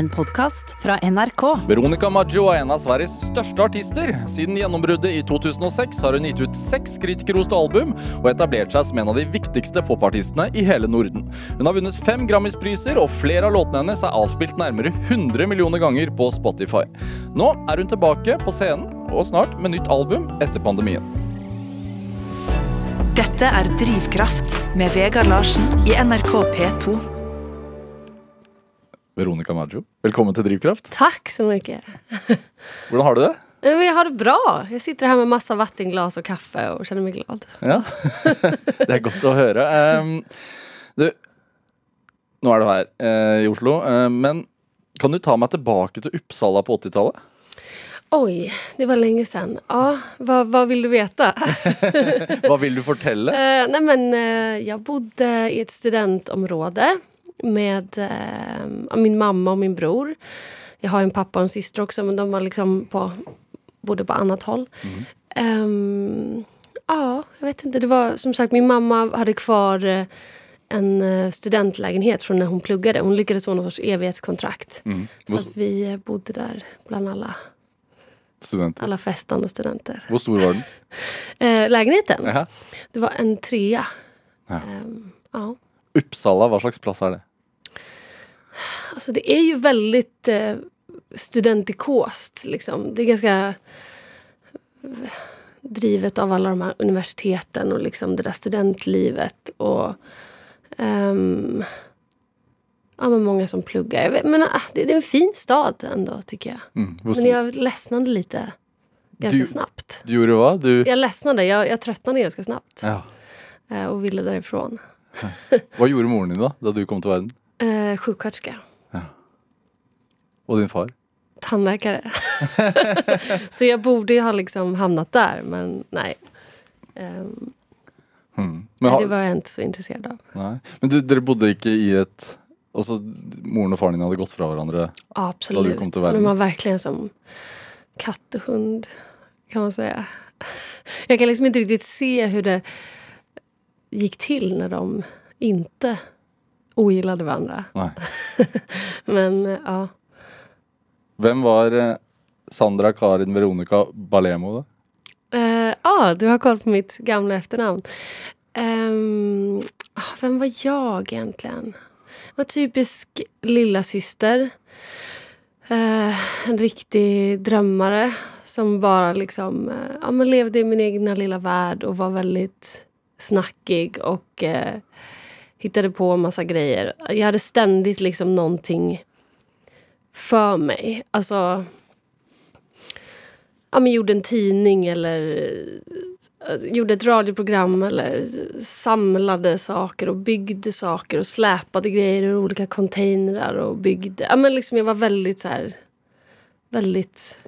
En podkast fra NRK. Veronica Maggio er en av Sveriges største artister. Siden gjennombruddet i 2006 har hun gitt ut seks kritikerroste album og etablert seg som en av de viktigste popartistene i hele Norden. Hun har vunnet fem Grammispriser, og flere av låtene hennes er avspilt nærmere 100 millioner ganger på Spotify. Nå er hun tilbake på scenen, og snart med nytt album etter pandemien. Dette er Drivkraft med Vegard Larsen i NRK P2. Veronica Maggio, velkommen til Drivkraft. Tack så mycket. Hvordan har du det? Men Jag har det bra. Jag sitter här med massa vattenglas och kaffe och känner mig glad. Ja, det er godt å høre. Em, du, nå er du her eh, i Oslo, eh, men kan du ta meg tilbake til Uppsala på 80-tallet? Oj, det var länge sedan. Ja, vad, vad vill du veta? Hva vil du fortelle? Eh, nej men, eh, jag bodde i ett studentområde med eh, min mamma och min bror. Jag har en pappa och en syster också, men de var liksom på, bodde på annat håll. Ehm, ja, jag vet inte. Det var som sagt, min mamma hade kvar eh, en eh, studentlägenhet från när hon pluggade. Hon lyckades få någon sorts evighetskontrakt. Mm. Så att vi eh, bodde där bland alla, studenter. alla festande studenter. Hvor stor var den? Lägenheten, Ja. det var en trea. Ja. Ehm, ja. Uppsala, hva slags plass er det? Alltså det är ju väldigt eh, studentikost. Liksom. Det är ganska eh, drivet av alla de här universiteten och liksom det där studentlivet. Och ehm, ja, men många som pluggar. Jag vet, men, ah, det, det är en fin stad ändå, tycker jag. Mm. Men jag ledsnade lite ganska Du- snabbt. Du gjorde hva? Du Jag ledsnade, jag, jag tröttnade ganska snabbt ja. eh, och ville därifrån. Hva gjorde din da, da du kom til verden? Eh, sjuksköterska. Og din far? tandläkare. så jag borde ju ha liksom hamnat där, men nej. Ehm, Mm. Men, nej, har, det var jag inte så intresserad av. nei. Men du, dere bodde ikke i et Altså, moren og faren din hadde gått fra hverandre? Ja, absolut. kom till världen. De var verkligen som katt och hund, kan man säga. Jag kan liksom inte riktigt se hur det gick till när de inte ogillade varandra. Nei. Men ja. Hvem var eh, Sandra Karin Veronica Balemo? Eh, Ja, du har koll på mitt gamla efternamn. Ah, vem var jag egentligen? Jag var typisk lilla syster. Eh, en riktig drömmare som bara liksom, eh, ja, levde i min egna lilla värld och var väldigt snackig och eh, hittade på massa grejer. Jag hade ständigt liksom någonting för mig. Alltså ja, men gjorde en tidning eller eh, gjorde ett radioprogram eller samlade saker och byggde saker och släpade grejer ur olika containrar och byggde. Ja, men liksom jag var väldigt så här, väldigt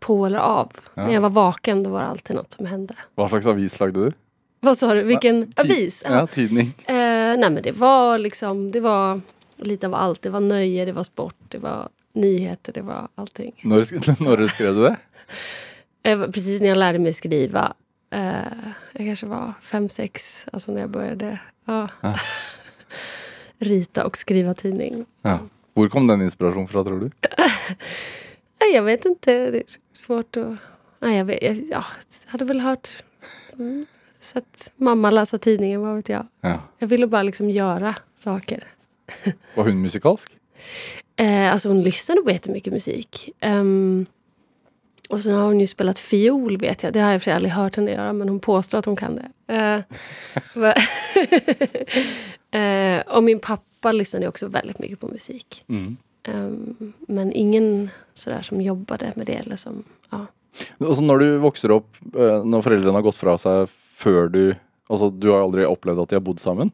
på eller av. Ja. När jag var vaken då var det alltid något som hände. Hva slags avis lagde du? Vad sa du? Vilken Ti- avis? Ja, tidning. Eh, nej men det var liksom, det var lite av allt. Det var nöje, det var sport, det var nyheter, det var allting. Når, sk- når skrev du det? Eh, Precis när jag lärde mig skriva. Eh, jag kanske var fem, sex, alltså när jag började ja. Ja. rita och skriva tidning. Ja. Hvor kom den inspirasjonen fra, tror du? Jag vet inte, det är svårt att... Nej, jag, vet, jag ja, hade väl hört... Mm, sett mamma läsa tidningen, vad vet jag. Ja. Jag ville bara liksom göra saker. Var hun musikalsk? Eh, alltså hon lyssnade på jättemycket musik. Ehm, och sen har hon ju spelat fiol vet jag. Det har jag och för sig aldrig hört henne göra men hon påstår att hon kan det. Eh, eh, och min pappa lyssnade också väldigt mycket på musik. Mm. Ehm, men ingen sådär som jobbade med det eller som... Ja. Altså, når du vokser opp, eh, når foreldrene har gått fra seg før du Altså, du har aldri opplevd at de har bodd sammen?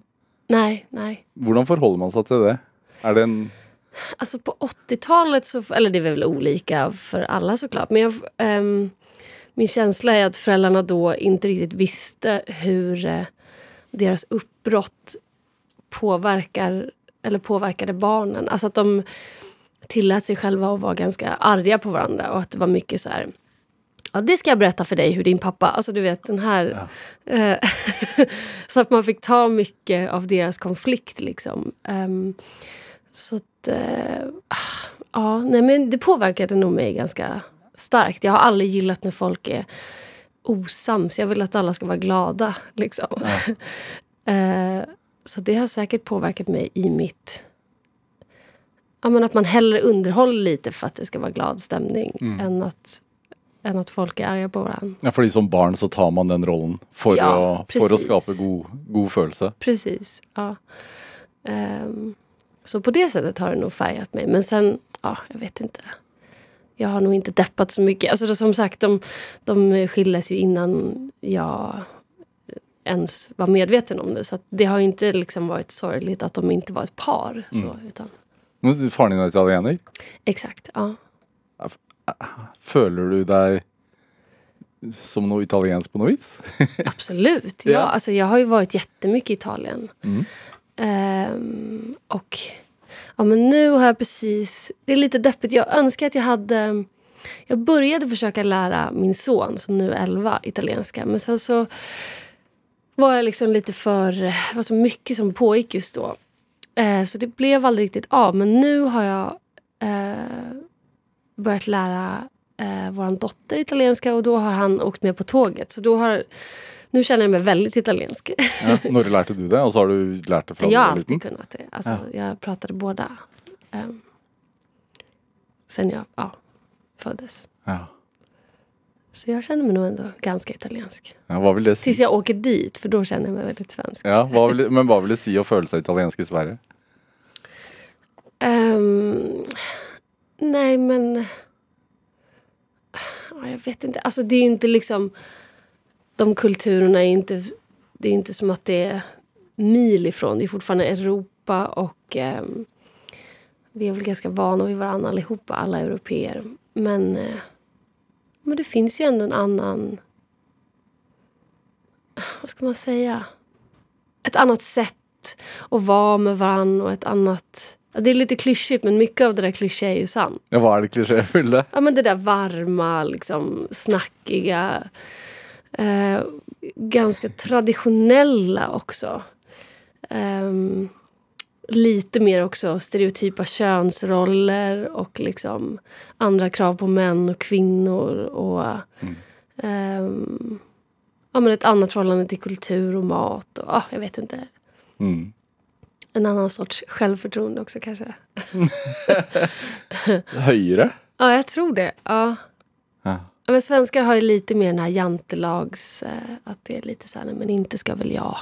Nej, nej. Hvordan forholder man seg til det? Er det en Alltså på 80-talet så, eller det är väl olika för alla såklart. Men jag, ehm, min känsla är att föräldrarna då inte riktigt visste hur eh, deras uppbrott påverkar, eller påverkade barnen. Alltså att de tillät sig själva att vara ganska arga på varandra och att det var mycket så här Ja, det ska jag berätta för dig hur din pappa... Alltså du vet den här... eh, så att man fick ta mycket av deras konflikt liksom. Ehm, så att... eh, Ja, nej men det påverkade nog mig ganska starkt. Jag har aldrig gillat när folk är osams. Jag vill att alla ska vara glada. Liksom. eh, så det har säkert påverkat mig i mitt... Ja, men att man hellre underhåller lite för att det ska vara glad stämning än, att, än att folk är arga på varandra. Ja, fordi som barn så tar man den rollen for, Ja, for å precis. skape god, god følelse. Precis. Ja. Ehm, så på det sättet har det nog färgat mig. Men sen, ja, jag vet inte. Jag har nog inte deppat så mycket. Alltså det, som sagt, de, de skildes ju innan jag ens var medveten om det. Så att det har ju inte liksom varit sorgligt att de inte var ett par. Så, utan, Men Faren din er italiener. exakt, ja. Føler du deg som noe italiensk på noe vis? Absolut. Ja. Ja. alltså, jag har ju varit jättemycket i Italien. Mm. Ehm, och ja, men nu har jag precis... Det är lite deppigt. Jag önskar att jag hade... Jag började försöka lära min son, som nu är 11, italienska. Men sen så var jag liksom lite för... Det var så mycket som pågick just då. Eh, så det blev aldrig riktigt av. Men nu har jag eh, börjat lära eh, vår dotter italienska och då har han åkt med på tåget. Så då har, nu känner jag mig väldigt italiensk. Ja. Når lærte du det? Og så har du lært det fra jag har alltid liten? kunnat det. Alltså, Ja. Jag pratade båda. Um, sen jag ja, föddes. Ja. Så jag känner mig nog ändå ganska italiensk. ja. Si? Tills jag åker dit, för då känner jag mig väldigt svensk. Ja, hva vil, men hva vil det si å føle seg italiensk i Sverige? Ehm, nej, men... Ja, jag vet inte. Alltså, det är ju inte liksom... De kulturerna är inte... Det är inte som att det är mil ifrån. Det är fortfarande Europa och... Eh, vi är väl ganska vana vid varandra allihopa, alla europeer. Men, eh, men det finns ju ändå en annan... Vad ska man säga? Ett annat sätt att vara med varandra och ett annat... Ja, det är lite klyschigt, men mycket av det där klyschiga är ju sant. Ja, hva er det klisjéfulle? Ja, men det där varma, liksom, snackiga. Eh, ganska traditionella också. Ehm, lite mer också stereotypa könsroller och liksom andra krav på män och kvinnor. Och, ehm, ja, men ett annat förhållande till kultur och mat. Och, ja, jag vet inte. Mm. En annan sorts självförtroende också kanske. Høyere? Ja, jag tror det. Ja. Ja. Men svenskar har ju lite mer den här jantelags... Eh, att det är lite så här, nej, men inte ska väl jag.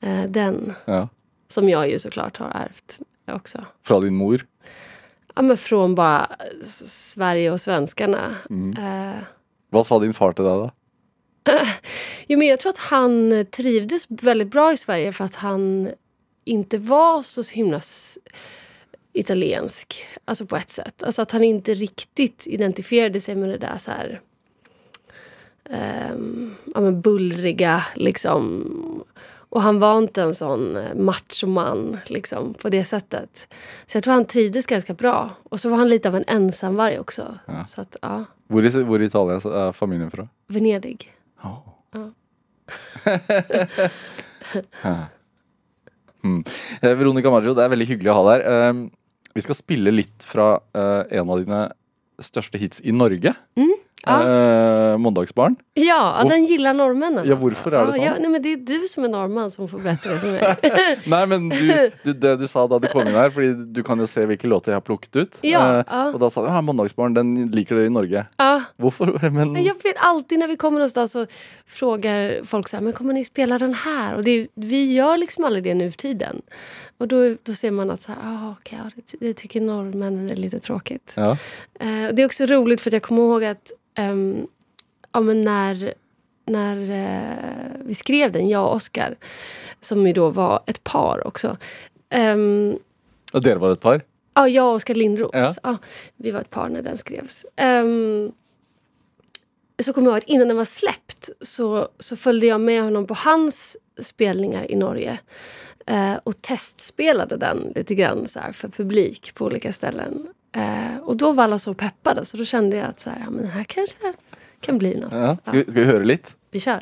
Eh, den, ja. som jag ju såklart har ärvt också. Fra din mor? Ja, men från bara Sverige och svenskarna. Eh, Hva sa din far til deg, da? jo, men jag tror att han trivdes väldigt bra i Sverige för att han inte var så himla italiensk. Alltså på ett sätt. Alltså att han inte riktigt identifierade sig med det där så här... ehm, ja, men bullriga, liksom. Och han var inte en sån eh, machoman liksom, på det sättet. Så jag tror han trivdes ganska bra. Och så var han lite av en ensamvarg också. Ja. Så att, ja, Hvor i, hvor i Italia er familien fra? Venedig. Ja. Ja. Mm. Eh, Veronica Maggio, det er veldig hyggelig å ha deg her. Eh, vi skal spille litt fra eh, en av dine største hits i Norge. Mm. Ja. Eh, Måndagsbarn. Ja, Och- den gillar norrmännen. Ja, varför är det så? Ja, nej, men det är du som är norrman som får berätta det för mig. Nei, men du, du, det du sa da du kom inn her, fordi du kan jo se hvilke låter jeg har plukket ut. Ja, Eh, ja. Og da sa du ja, Måndagsbarn, den liker dere i Norge. ja. Hvorfor? Men Jag vet alltid när vi kommer någonstans så frågar folk så här, men kommer ni spela den här? Och det, vi gör liksom aldrig det nu för tiden. Och då, då ser man att så här, ah, ja, det, det tycker norrmännen är lite tråkigt. ja. Eh, och det är också roligt för att jag kommer ihåg att ehm, ja, men när, när eh, vi skrev den, jag och Oscar, som ju då var ett par också. ehm, Og dere var et par? Ja, jag och Oskar Lindros. Ja. Ja. vi var ett par när den skrevs. Ehm, så kommer jag ihåg att innan den var släppt så, så följde jag med honom på hans spelningar i Norge. Eh, och testspelade den lite grann så här, för publik på olika ställen. Eh, och då var alla så peppade så då kände jag att så här, ja, men det här kanske kan bli något. Ja. Skal, Ja, vi, skal vi høre litt? vi kör.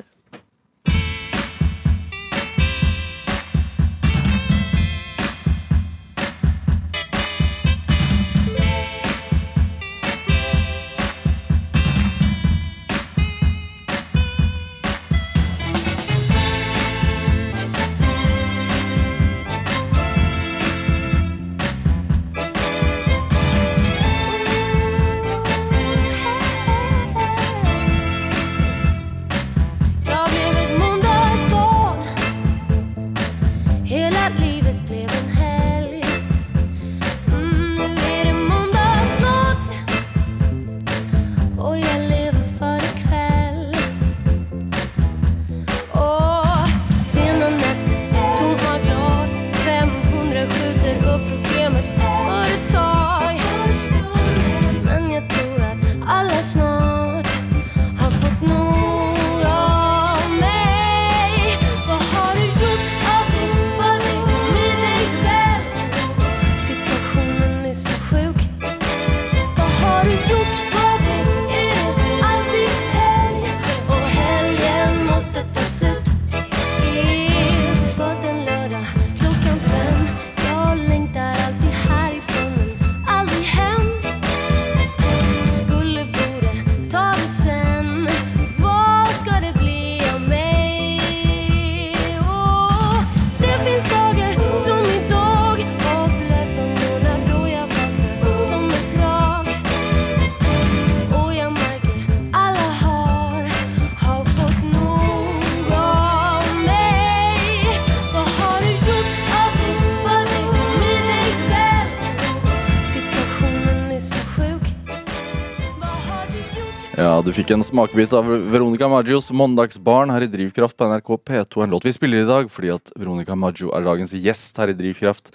Fikk en smakebit av Veronica Maggios 'Måndagsbarn' her i Drivkraft på NRK P2. En låt vi spiller i dag fordi at Veronica Maggio er dagens gjest her i Drivkraft.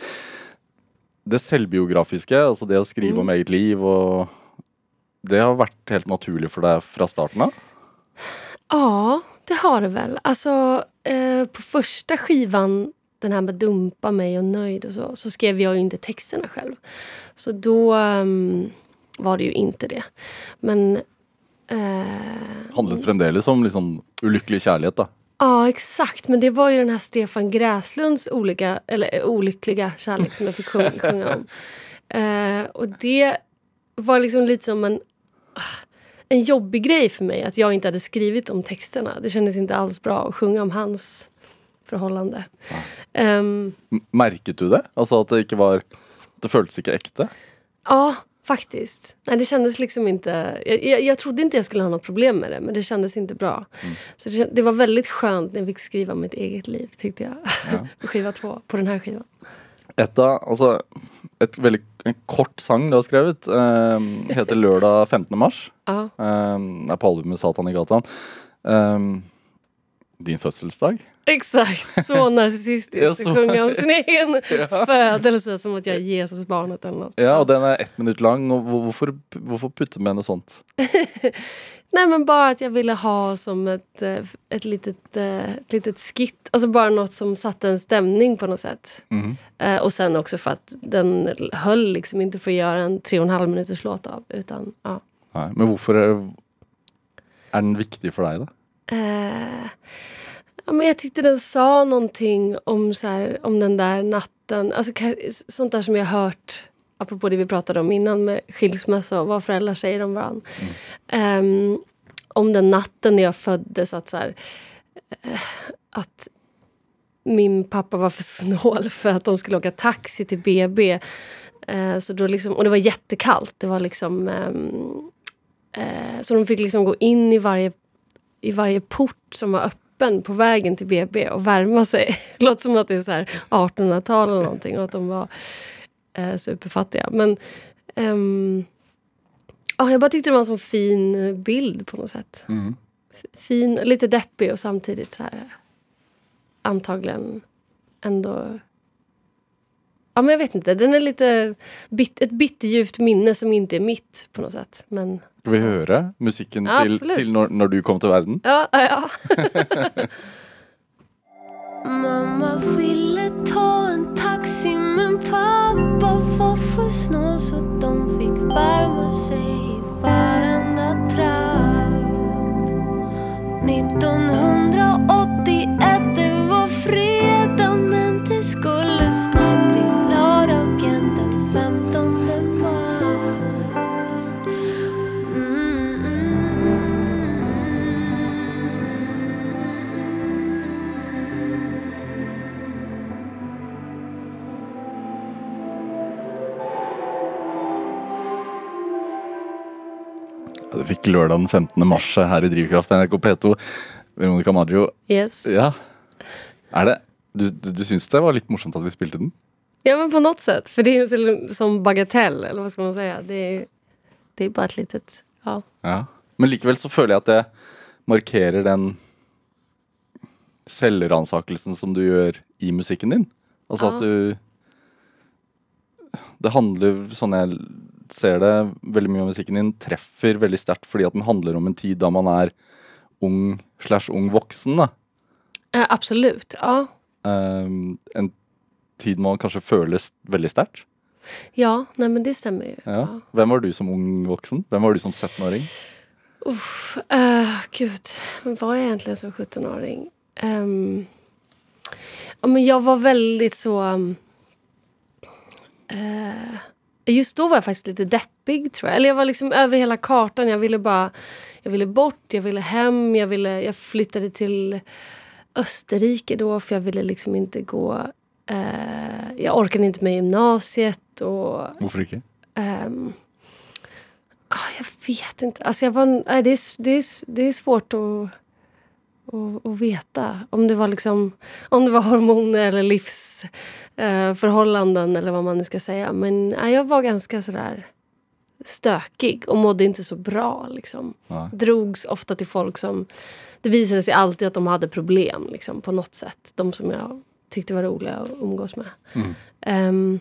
Det selvbiografiske, altså det å skrive om eget liv, og det har vært helt naturlig for deg fra starten av? Ja, det har det väl. Alltså, eh, på första skivan, den här med Dumpa mig och Nöjd och så, så skrev jag ju inte texterna själv. Så då ehm, var det ju inte det. Men... Eh, Handlet fremdeles om liksom ulykkelig kjærlighet, da. ja, exakt. Men det var ju den här Stefan Gräslunds olika, eller, eh, olyckliga kärlek som jag fick sjunga, sjunga om. Eh, och det var liksom lite som en, ah, en jobbig grej för mig att jag inte hade skrivit om texterna. Det kändes inte alls bra att sjunga om hans förhållande. Ehm, M- Merket du det? Altså at det ikke var Det føltes ikke ekte? ja, faktiskt. Nej, det kändes liksom inte... Jag, jag, jag trodde inte jag skulle ha något problem med det, men det kändes inte bra. Så det, det var väldigt skönt när jag fick skriva om mitt eget liv, tyckte jag. på skiva två, på den här skivan. Et av, altså Et veldig en kort sang du har skrevet, eh, heter 'Lørdag 15. mars'. Ja, Eh, er på albumet 'Satan i gatan'. Eh, din fødselsdag? exakt. Så narcissistiskt Ja, att sjunga om sin egen födelse som att jag är Jesusbarnet eller något. Ja, og den er ett minutt lang. og hvor- Hvorfor, hvorfor putte med noe sånt? Nej men bara att jag ville ha som ett, eh, ett litet, eh, ett litet skit. Alltså bara något som satte en stämning på något sätt. Mhm. Eh, och sen också för att den höll liksom inte för att göra en tre och en halv minuters låt av. Utan, ja. Nei, men hvorfor er, er den viktig for deg, da? Eh, ja, men jag tyckte den sa någonting om, så här, om den där natten. Alltså, sånt där som jag hört, apropå det vi pratade om innan med skilsmässa och vad föräldrar säger om varandra. Ehm, om den natten när jag föddes, att, så här, eh, att min pappa var för snål för att de skulle åka taxi till BB. Eh, så då liksom, och det var jättekallt. Det var liksom, ehm, eh, så de fick liksom gå in i varje i varje port som var öppen på vägen till BB och värma sig. Det låter som att det är så här 1800-tal eller någonting och att de var eh, superfattiga. Men ehm, ja, jag bara tyckte det var en så fin bild på något sätt. F- Fin, lite deppig och samtidigt så här antagligen ändå Ja, men jag vet inte. Den är lite bit, ett bitterljuvt minne som inte är mitt på något sätt. Men Skal vi høre musikken Ja, til, til når, når du kom til verden? ja, ja. Mamma ville ta en taxi men pappa var för snål så de fick värma sig i varenda trapp. 1981, det var fredag men det skulle fikk lørdag den 15. mars her i Drivkraft på NRK P2. Veronica Maggio. Yes. Ja. Er det Du, du, du syns det var litt morsomt at vi spilte den? Ja, men på något sätt. För det är ju som bagatell, eller vad ska man säga? Det är, det är bara ett litet... Ja. Ja. Men likevel så føler jeg at det markerer den selvransakelsen som du gjør i musikken din. Altså Ja. at du Det handler, sånn jeg ser det, veldig mye av musikken din treffer veldig sterkt fordi at den handler om en tid da man er ung slash ung voksen. da. Eh, absolut. Ja. Ehm, en tid man kanskje føles veldig sterkt. ja, nej men det stämmer ju. Ja. Hvem var du som ung voksen? Hvem var du som 17-åring? Uff, eh, gud, men var jag egentligen som 17-åring? Ehm, ja, men jag var väldigt så... um, eh, just då var jag faktiskt lite deppig, tror jag. Eller jag var liksom över hela kartan. Jag ville bara... Jag ville bort, jag ville hem. Jag, ville, jag flyttade till Österrike då, för jag ville liksom inte gå... Eh, jag orkade inte med gymnasiet. och... Hvorfor ikke? Ehm, ah, jag vet inte. Alltså jag var, nej, det, är, det, är, det är svårt att, att, att veta. Om det var liksom om det var hormoner eller livsförhållanden eller vad man nu ska säga. Men jag var ganska sådär stökig och mådde inte så bra. Liksom. Nej. Drogs ofta till folk som... Det visade sig alltid att de hade problem liksom, på något sätt. De som jag tyckte var roliga att umgås med. Mm. Ehm,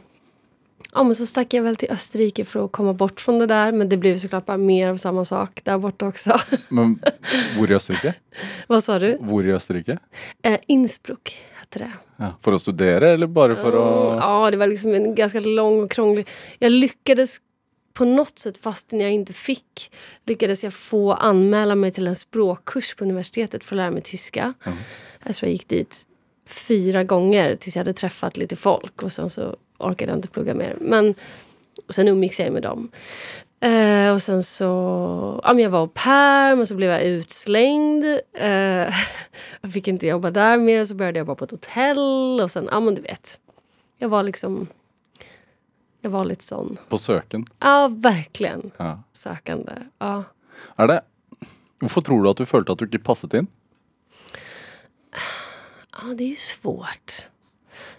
ja, men så stack jag väl till Österrike för att komma bort från det där. Men det blev såklart bara mer av samma sak där borta också. Men hvor i Österrike? Vad sa du? Hvor i Österrike? Eh, Innsbruck hette det. Ja. For å studere, eller bare for å Mm, Ja, det var liksom en ganska lång och krånglig... Jag lyckades på något sätt, fastän jag inte fick, lyckades jag få anmäla mig till en språkkurs på universitetet för att lära mig tyska. Jag tror jag gick dit fyra gånger tills jag hade träffat lite folk och sen så orkade jag inte plugga mer. Men sen umgicks jag med dem. Eh, och sen så... Ja, men jag var au pair, men så blev jag utslängd. Eh, jag fick inte jobba där mer, så började jag jobba på ett hotell. Och sen, ja men du vet. Jag var liksom... Jag var lite sån. På søken. Ja, verkligen Ja. sökande. Ja. Er det Hvorfor tror du at du følte at du ikke passet inn? Ja, det är ju svårt.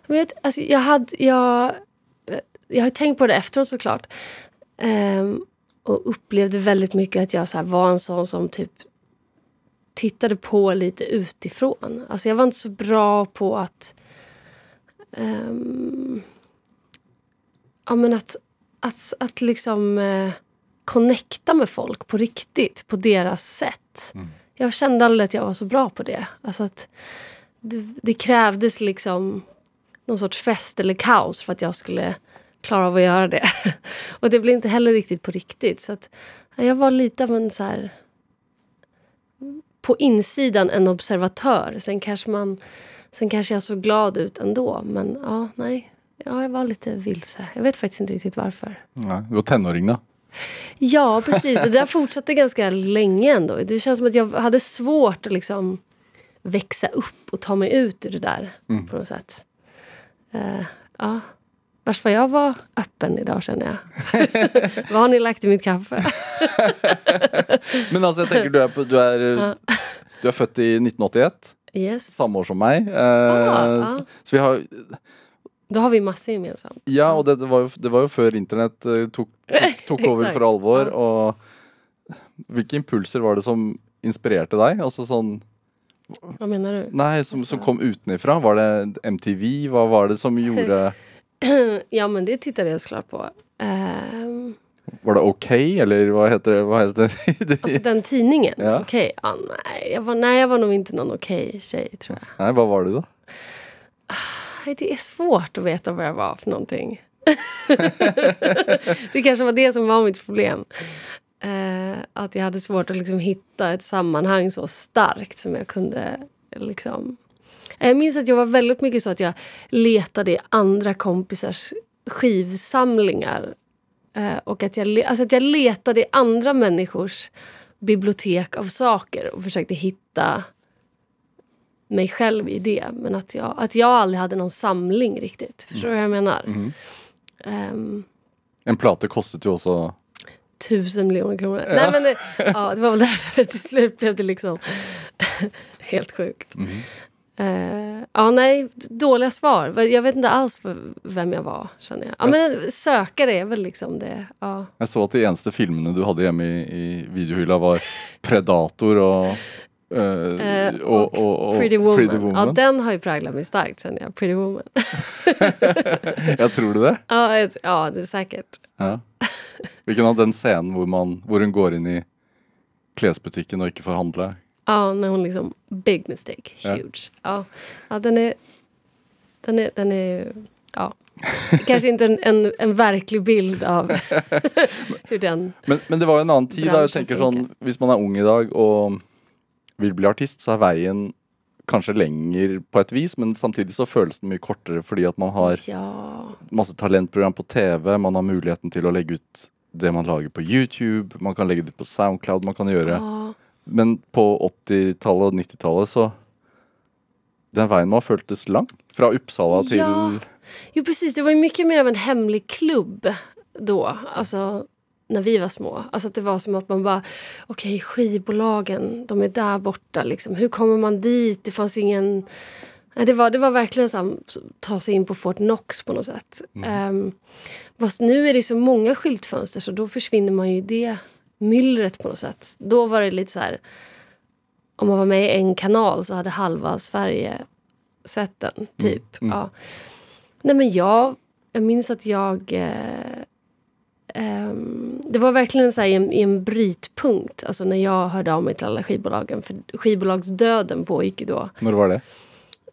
Jag, vet, alltså, jag, hade, jag, jag har tänkt på det efteråt såklart. Ehm, och upplevde väldigt mycket att jag så var en sån som typ tittade på lite utifrån. Alltså jag var inte så bra på att... ehm, ja, men att, att, att liksom eh, connecta med folk på riktigt, på deras sätt. Jag kände aldrig att jag var så bra på det. Alltså att det, det krävdes liksom någon sorts fest eller kaos för att jag skulle klara av att göra det. Och det blev inte heller riktigt på riktigt. Så att, ja, jag var lite av en så här... På insidan en observatör. Sen kanske, man, sen kanske jag såg glad ut ändå. Men ja, nej. Ja, jag var lite vilse. Jag vet faktiskt inte riktigt varför. Nei. Du var tenåring, da. Ja, precis. Men det där fortsatte ganska länge ändå. Det känns som att jag hade svårt att liksom växa upp och ta mig ut ur det där på något sätt. Uh, ja. Vars vad jag var öppen idag känner jag. vad har ni lagt i mitt kaffe? Men altså, jeg tenker du på, du er, du er født i 1981. Yes. Samme år som meg. Eh, Ah, ah. Så vi har Då har vi massor gemensamt. Ja, og det, det, var, jo, det var jo før internett eh, tok, tok, tok over Exakt, for alvor. ja. Og hvilke impulser var det som inspirerte deg? Altså sånn Vad menar du? Nei, som, som kom utenifra? Var det MTV? Hva var det som gjorde ja, men det tittade jag såklart på. Ehm, Var det OK, eller hva heter det? Hva heter det? alltså den tidningen? Ja. Okej. Ja, nej, jag var, nej, jag var nog inte någon okej tjej tror jag. Nei, hva var det, da? Nej, det är svårt att veta vad jag var för någonting. det kanske var det som var mitt problem. Eh, att jag hade svårt att liksom hitta ett sammanhang så starkt som jag kunde. Liksom. Jag minns att jag var väldigt mycket så att jag letade i andra kompisars skivsamlingar. Eh, och att jag, alltså att jag letade i andra människors bibliotek av saker och försökte hitta mig själv i det. Men att jag, att jag aldrig hade någon samling riktigt. Förstår du vad jag menar? Ehm, En plate kostet jo også tusen miljoner kronor. Nej, men det, ja, det var väl därför till slut blev det liksom helt sjukt. Eh, ja, nej, dåliga svar. Jag vet inte alls vem jag var, känner jag. Ja, men sökare är väl liksom det. Ja. Jeg så at de eneste filmene du hadde hjemme i, i videohylla, var Predator og Eh, og, og, og Pretty Woman. Pretty Woman. Ja, den har ju präglat mig starkt, känner jag. Pretty Woman. Ja, tror du det? ja, ett- ja, det är säkert. Ja. Hvilken av den scenen hvor, man, hvor hun går inn i klesbutikken og ikke får handle? Ja, när hon liksom... Big mistake. Ja. Huge. Ja, ja den är... Den är... Den är ja. Kanske inte en, en, en verklig bild av hur den... Men, men det var en annen tid. Bransjen tenker funker. sånn, Hvis man er ung i dag og vil bli artist, så er veien kanskje lenger på et vis, men samtidig så føles den mye kortere fordi at man har Ja. masse talentprogram på TV, man har muligheten til å legge ut det man lager på YouTube, man kan legge det på Soundcloud, man kan gjøre ja. Men på 80-tallet og 90-tallet så Den veien ha føltes lang. Fra Uppsala til Ja. Jo, precis. Det var ju mycket mer av en hemlig klubb då. Alltså, när vi var små. Alltså att det var som att man bara, okej, skivbolagen, de är där borta. Liksom. Hur kommer man dit? Det fanns ingen... Det, var, det var verkligen så här, ta sig in på Fort Knox på något sätt. Um, fast nu är det så många skyltfönster så då försvinner man ju i det myllret på något sätt. Då var det lite så här... Om man var med i en kanal så hade halva Sverige sett den, typ. Mm. Ja. Nej, men jag, jag minns att jag... Eh, ehm, det var verkligen så i, en, i en brytpunkt, alltså när jag hörde av mig till alla skivbolagen. För skivbolagsdöden pågick ju då. När var det?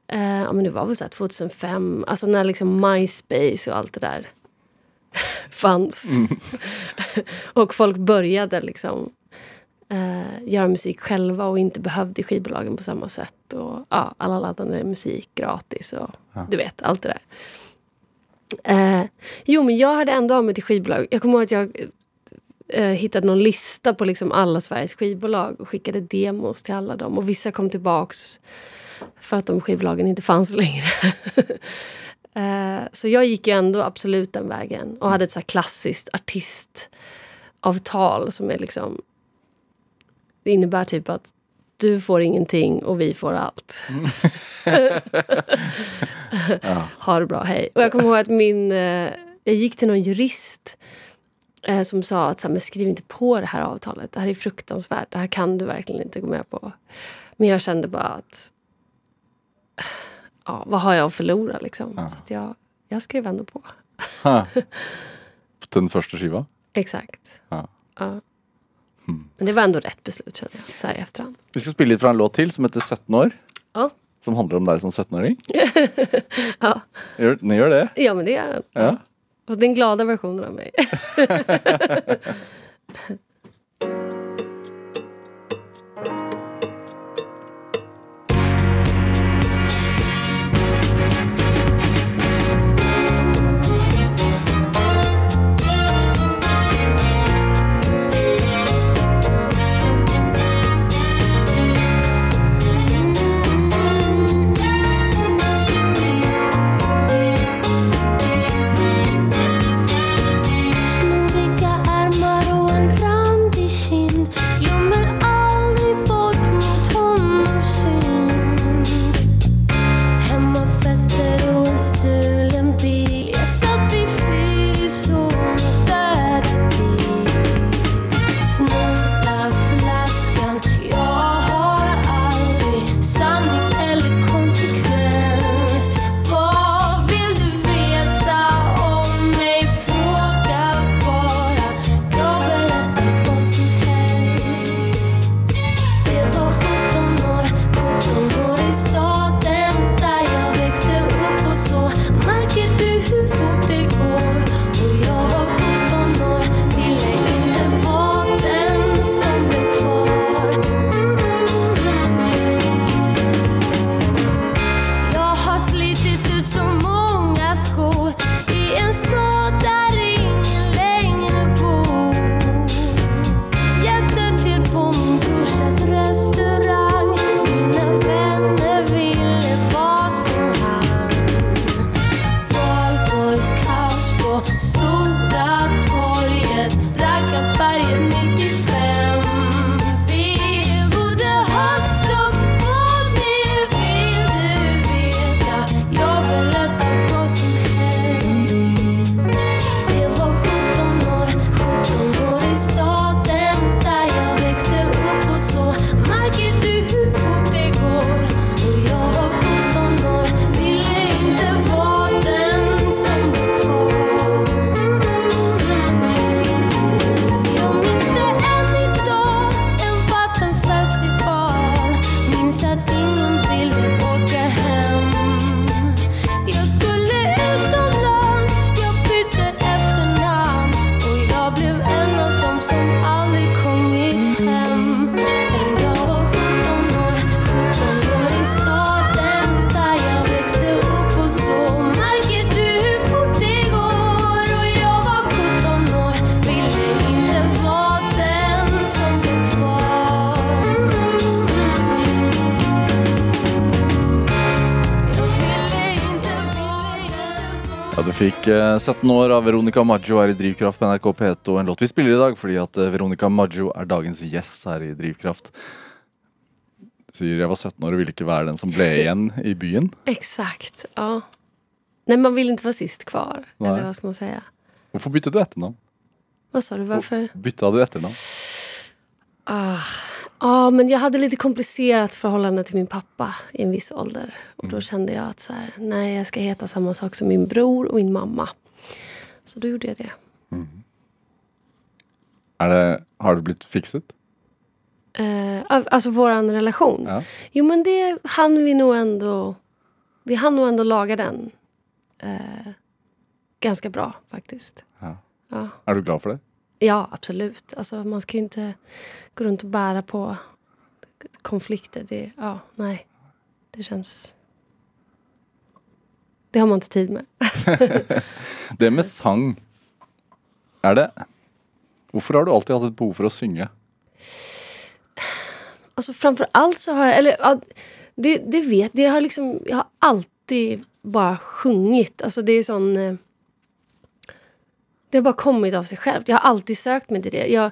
Eh, ja, men det var väl så här 2005, alltså när liksom MySpace och allt det där fanns. och folk började liksom eh, göra musik själva och inte behövde skivbolagen på samma sätt. Och ja, Alla laddade musik gratis och du vet, allt det där. Eh, jo, men jag hade ändå av mig till skivbolag. Jag kommer ihåg att jag eh, hittade någon lista på liksom alla Sveriges skivbolag och skickade demos till alla dem. Och vissa kom tillbaks för att de skivbolagen inte fanns längre. Eh, så jag gick ju ändå absolut den vägen och hade ett så här klassiskt artistavtal som är liksom... Det innebär typ att du får ingenting och vi får allt. ha det bra, hej. Och jag kommer ihåg att min... Eh, jag gick till någon jurist eh, som sa att så här, men skriv inte på det här avtalet. Det här är fruktansvärt. Det här kan du verkligen inte gå med på. Men jag kände bara att... Ja, vad har jag att förlora liksom? Så att jag, jag skrev ändå på. Den första skivan? Exakt. Ja. Ja. Men det var ändå rätt beslut känner jag, så här i efterhand. Vi ska spela lite från en låt till som heter 17 år. Ja. Som handlar om dig som 17-åring. Ja. Gör, ni gör det? ja, men det är den. Ja. Och den glada versionen av mig. 17 år av Veronica Maggio her i Drivkraft på NRK P2. En låt vi spiller i dag fordi at eh, Veronica Maggio er dagens gjest her i Drivkraft. säger jag var 17 år och ville inte vara den som blev igen i byn. Exakt, ja. Nej, man vill inte vara sist kvar. Nej. Eller vad ska man säga? Varför bytte du efternamn? Vad sa du, varför? Bytte du efternamn? Ja, men jag hade lite komplicerat förhållande till min pappa i en viss ålder. Och då kände jag att så här, nej, jag ska heta samma sak som min bror och min mamma. Så då gjorde jag det. Är det, har det blivit fixat? Eh, al- alltså våran relation. Ja. Jo, men det hann vi nog ändå... Vi hann nog ändå laga den. Eh, ganska bra faktiskt. Ja. Ja. Är du glad för det? Ja, absolut. Alltså, man ska ju inte gå runt och bära på konflikter. Det, ja, nej. Det känns... Det har man inte tid med. Det med sang, är det... Varför har du alltid haft ett behov för att sjunga? Alltså framför allt så har jag... Eller, det, det vet det har liksom, Jag har alltid bara sjungit. Alltså det är sån... eh, Det har bara kommit av sig självt. Jag har alltid sökt mig till det. Jag,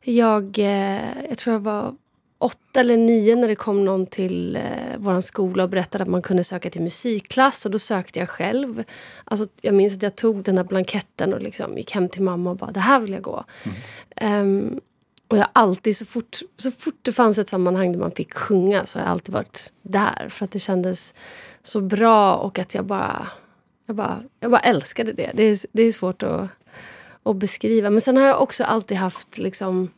jag, eh, jag tror jag var åtta eller nio när det kom någon till eh, vår skola och berättade att man kunde söka till musikklass. Och då sökte jag själv. Alltså, jag minns att jag tog den här blanketten och liksom gick hem till mamma och bara det här vill jag gå. Ehm, och jag har alltid, så fort, så fort det fanns ett sammanhang där man fick sjunga så har jag alltid varit där. För att det kändes så bra och att jag bara... Jag bara, jag bara älskade det. Det är, det är svårt att, att beskriva. Men sen har jag också alltid haft liksom...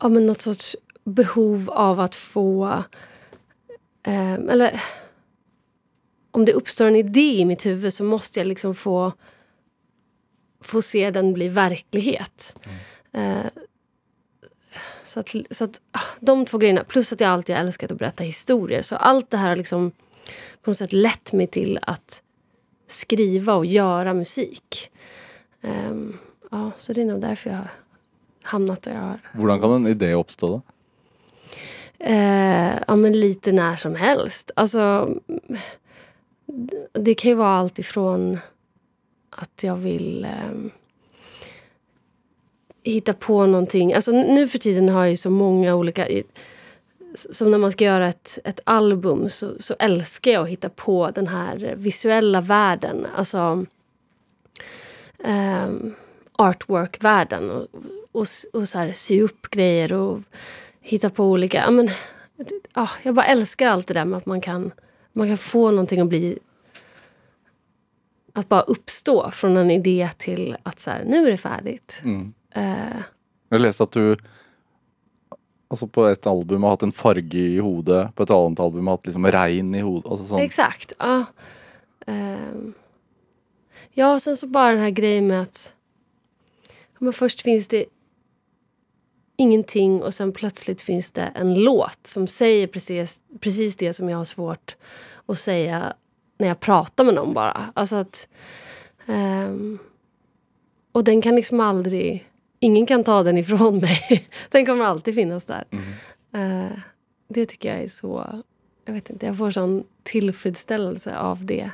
Ja, men något sorts behov av att få... Eh, eller... Om det uppstår en idé i mitt huvud så måste jag liksom få få se den bli verklighet. Eh, så att, så att ah, de två grejerna, plus att jag alltid har älskat att berätta historier. Så allt det här har liksom på något sätt lett mig till att skriva och göra musik. Ehm, ja, så det är nog därför jag hamnat där jag har. Hur kan en idé uppstå då? Eh, ja, men lite när som helst. Alltså, det kan ju vara allt ifrån att jag vill ehm, hitta på någonting. Alltså, nu för tiden har jag ju så många olika... Som när man ska göra ett, ett album så, så älskar jag att hitta på den här visuella världen. Alltså um, artwork-världen. Och, och, så här, sy upp grejer och hitta på olika... Ja, men, ja, jag bara älskar allt det där med att man kan, man kan få någonting att bli... Att bara uppstå från en idé till att så här, nu är det färdigt. Mm. Eh, Jag läste att du alltså på ett album har haft en farge i huvudet, på ett annat album har haft liksom regn i huvudet. Alltså. Exakt. Ja. Ehm. ja, och sen så bara den här grejen med att men först finns det ingenting och sen plötsligt finns det en låt som säger precis, precis det som jag har svårt att säga när jag pratar med någon bara. Alltså att... ehm, och den kan liksom aldrig... Ingen kan ta den ifrån mig. den kommer alltid finnas där. Eh, det tycker jag är så... Jag vet inte, jag får sån tillfredsställelse av det.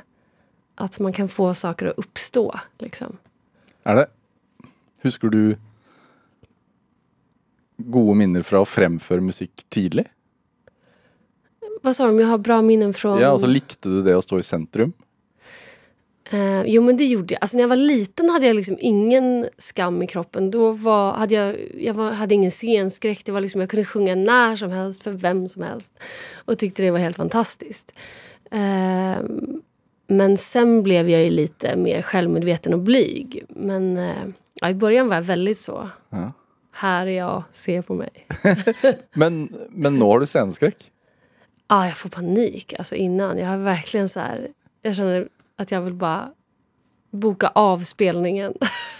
Att man kan få saker att uppstå. Liksom. Är det Husker du gode minner fra å fremføre musikk tidlig? Vad sa du, om jag har bra minnen från... Ja, altså Likte du det å stå i sentrum? Eh, jo, men det gjorde jag. Alltså, när jag var liten hade jag liksom ingen skam i kroppen. Då var, hade jag, jag var, hade ingen scenskräck. Det var liksom, jag kunde sjunga när som helst för vem som helst. Och tyckte det var helt fantastiskt. Eh, men sen blev jag ju lite mer självmedveten och blyg. Men eh, ja, i början var jag väldigt så. Ja. Här är jag, se på mig. Men, men har du sceneskrekk? Ja, jag får panik alltså innan. Jag har verkligen så här... Jag känner att jag vill bara boka av spelningen.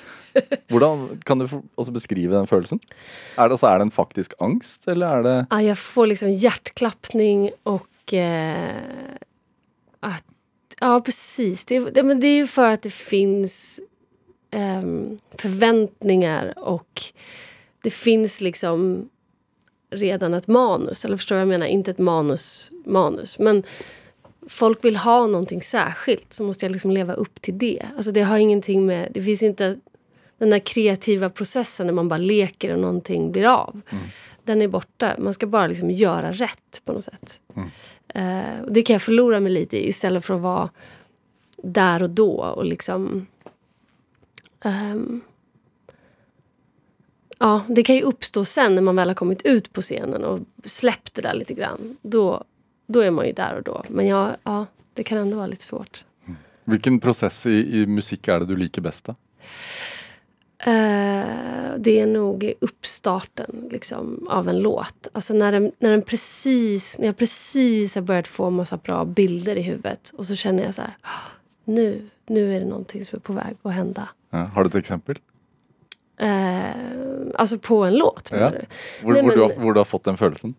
Hvordan kan du få- altså beskrive den følelsen? Er det, altså, er det en faktisk angst, eller er det Ja, jag får liksom hjärtklappning och... Eh, att, ja, precis. Det, det, men det är ju för att det finns ehm, förväntningar och det finns liksom redan ett manus. Eller förstår vad jag menar? Inte ett manus, manus. Men folk vill ha någonting särskilt så måste jag liksom leva upp till det. Alltså det har ingenting med... Det finns inte den där kreativa processen när man bara leker och någonting blir av. den är borta. Man ska bara liksom göra rätt på något sätt. Eh, och det kan jag förlora mig lite i istället för att vara där och då och liksom... ehm, ja, det kan ju uppstå sen när man väl har kommit ut på scenen och släppt det där lite grann. Då, då är man ju där och då. Men jag, ja, det kan ändå vara lite svårt. Vilken process i, i musik är det du liker bäst? Då? Eh, det är nog uppstarten liksom, av en låt. Alltså när, den, när, den precis, när jag precis har börjat få massa bra bilder i huvudet och så känner jag så här, "Ah, nu, nu är det någonting som är på väg att hända. Ja. Har du ett exempel? Eh, alltså på en låt menar Ja. du? Nej, men- har, hvor du har fått den følelsen?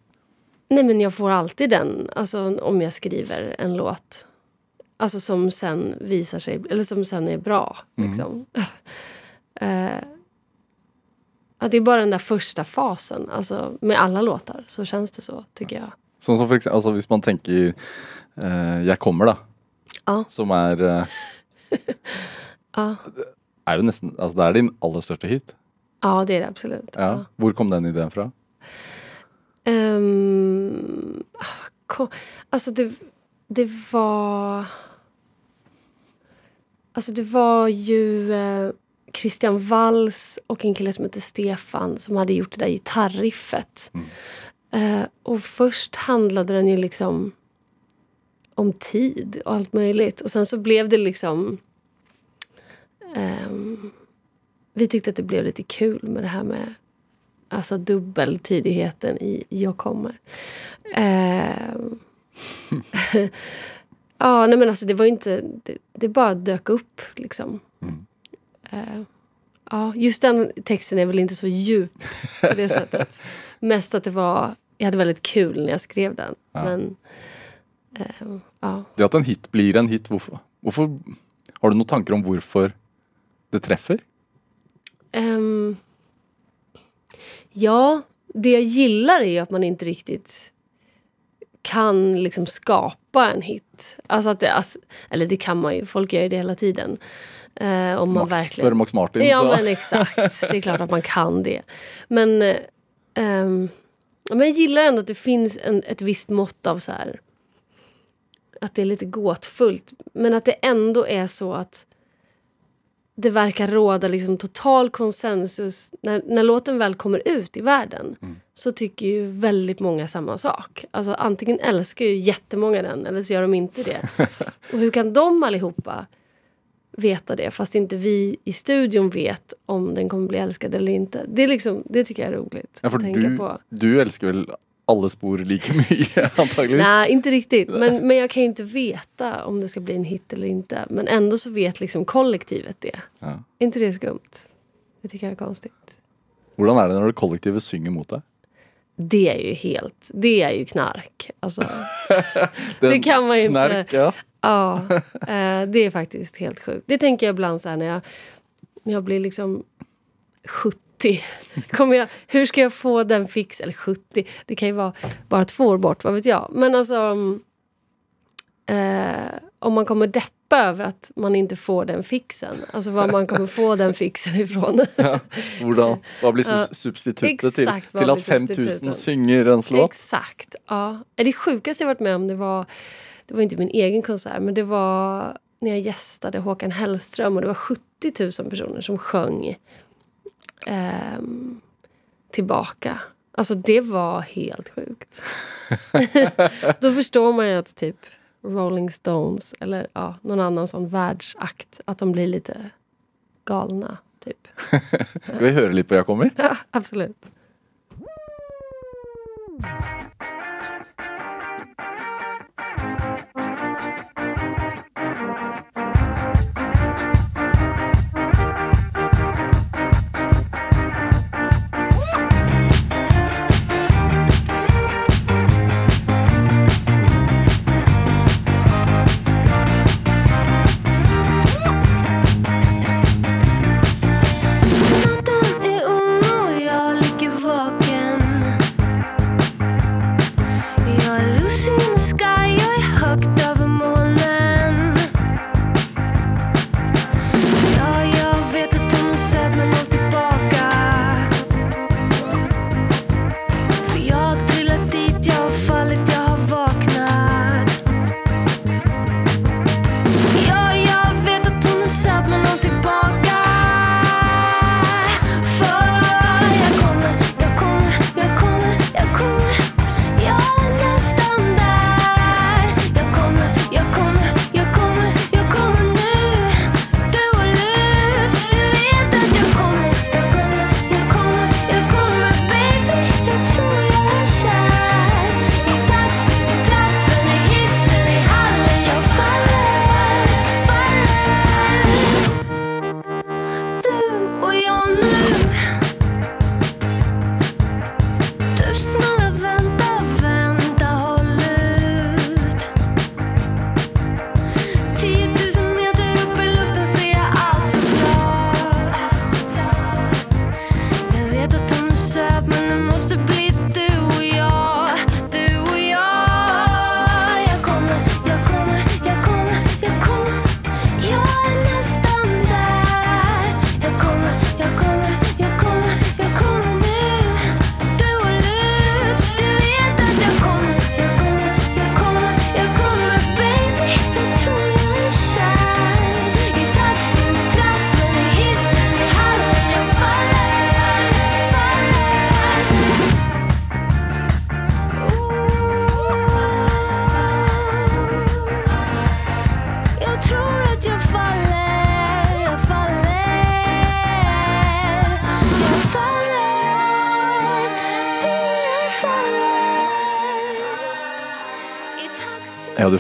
Nej men jag får alltid den, alltså om jag skriver en låt. Alltså som sen visar sig, eller som sen är bra. Liksom. eh, ja, det är bara den där första fasen, alltså med alla låtar så känns det så tycker jag. Sånn som for eksempel, altså Hvis man tenker eh, 'Jeg kommer', da. Ja. Som er eh, Ja, er jo nesten Altså det er din aller største hit. ja det är det absolut. Ja. Ja. Hvor kom den ideen fra? Ehm, ah, ko- alltså det, det var... Alltså det var ju eh, Christian Walls och en kille som heter Stefan som hade gjort det där gitarriffet. Eh, och först handlade den ju liksom om tid och allt möjligt. Och sen så blev det liksom... ehm, vi tyckte att det blev lite kul med det här med alltså dubbeltydigheten i jag kommer. Ehm. ja, nej men alltså det var inte... Det, det bara dök upp liksom. Eh, ja, just den texten är väl inte så djup på det sättet. Mest att det var... Jag hade väldigt kul när jag skrev den. Men... ehm, ja. Det at en hit blir en hit, hvorfor Har du noen tanker om hvorfor det treffer? Ehm, ja, det jag gillar är ju att man inte riktigt kan liksom skapa en hit. Alltså att det, alltså, eller det kan man ju, folk gör ju det hela tiden. Eh, om man Max, verkligen... Max Martin. Ja, så. men exakt. Det är klart att man kan det. Men, ehm, men jag gillar ändå att det finns en, ett visst mått av så här... Att det är lite gåtfullt. Men att det ändå är så att det verkar råda liksom total konsensus. När, när låten väl kommer ut i världen så tycker ju väldigt många samma sak. Alltså antingen älskar ju jättemånga den eller så gör de inte det. Och hur kan de allihopa veta det fast inte vi i studion vet om den kommer bli älskad eller inte. Det, är liksom, det tycker jag är roligt Ja, att tänka du, på. du elsker vel alle spor like mye, antageligvis? Nej, inte riktigt. Men, men jag kan ju inte veta om det ska bli en hit eller inte. Men ändå så vet liksom kollektivet det. Ja. Är inte det skumt? Det tycker jag är konstigt. Hvordan er det når det kollektivet synger mot deg? Det är ju helt... Det är ju knark. Alltså, det kan man ju inte... Knark, ja. Ja, eh, det är faktiskt helt sjukt. Det tänker jag ibland så här när jag, när jag blir liksom 70. Kommer jag, hur ska jag få den fix? Eller 70, det kan ju vara bara två år bort, vad vet jag. Men alltså... mm, Eh, om man kommer deppa över att man inte får den fixen. Alltså var man kommer få den fixen ifrån. Hvordan, hva blir Ja, sub- substituttet til, exakt, hva til blir at 5000 substituten? synger ens låt? Exakt. Ja. Det sjukaste jag varit med om det var, det var inte min egen konsert, men det var när jag gästade Håkan Hellström och det var 70 000 personer som sjöng ehm, tillbaka. Alltså det var helt sjukt. Då förstår man ju att typ Rolling Stones eller ja, någon annan sån världsakt, att de blir lite galna. Typ. Skal vi høre litt på 'Jeg kommer'? Ja, absolut.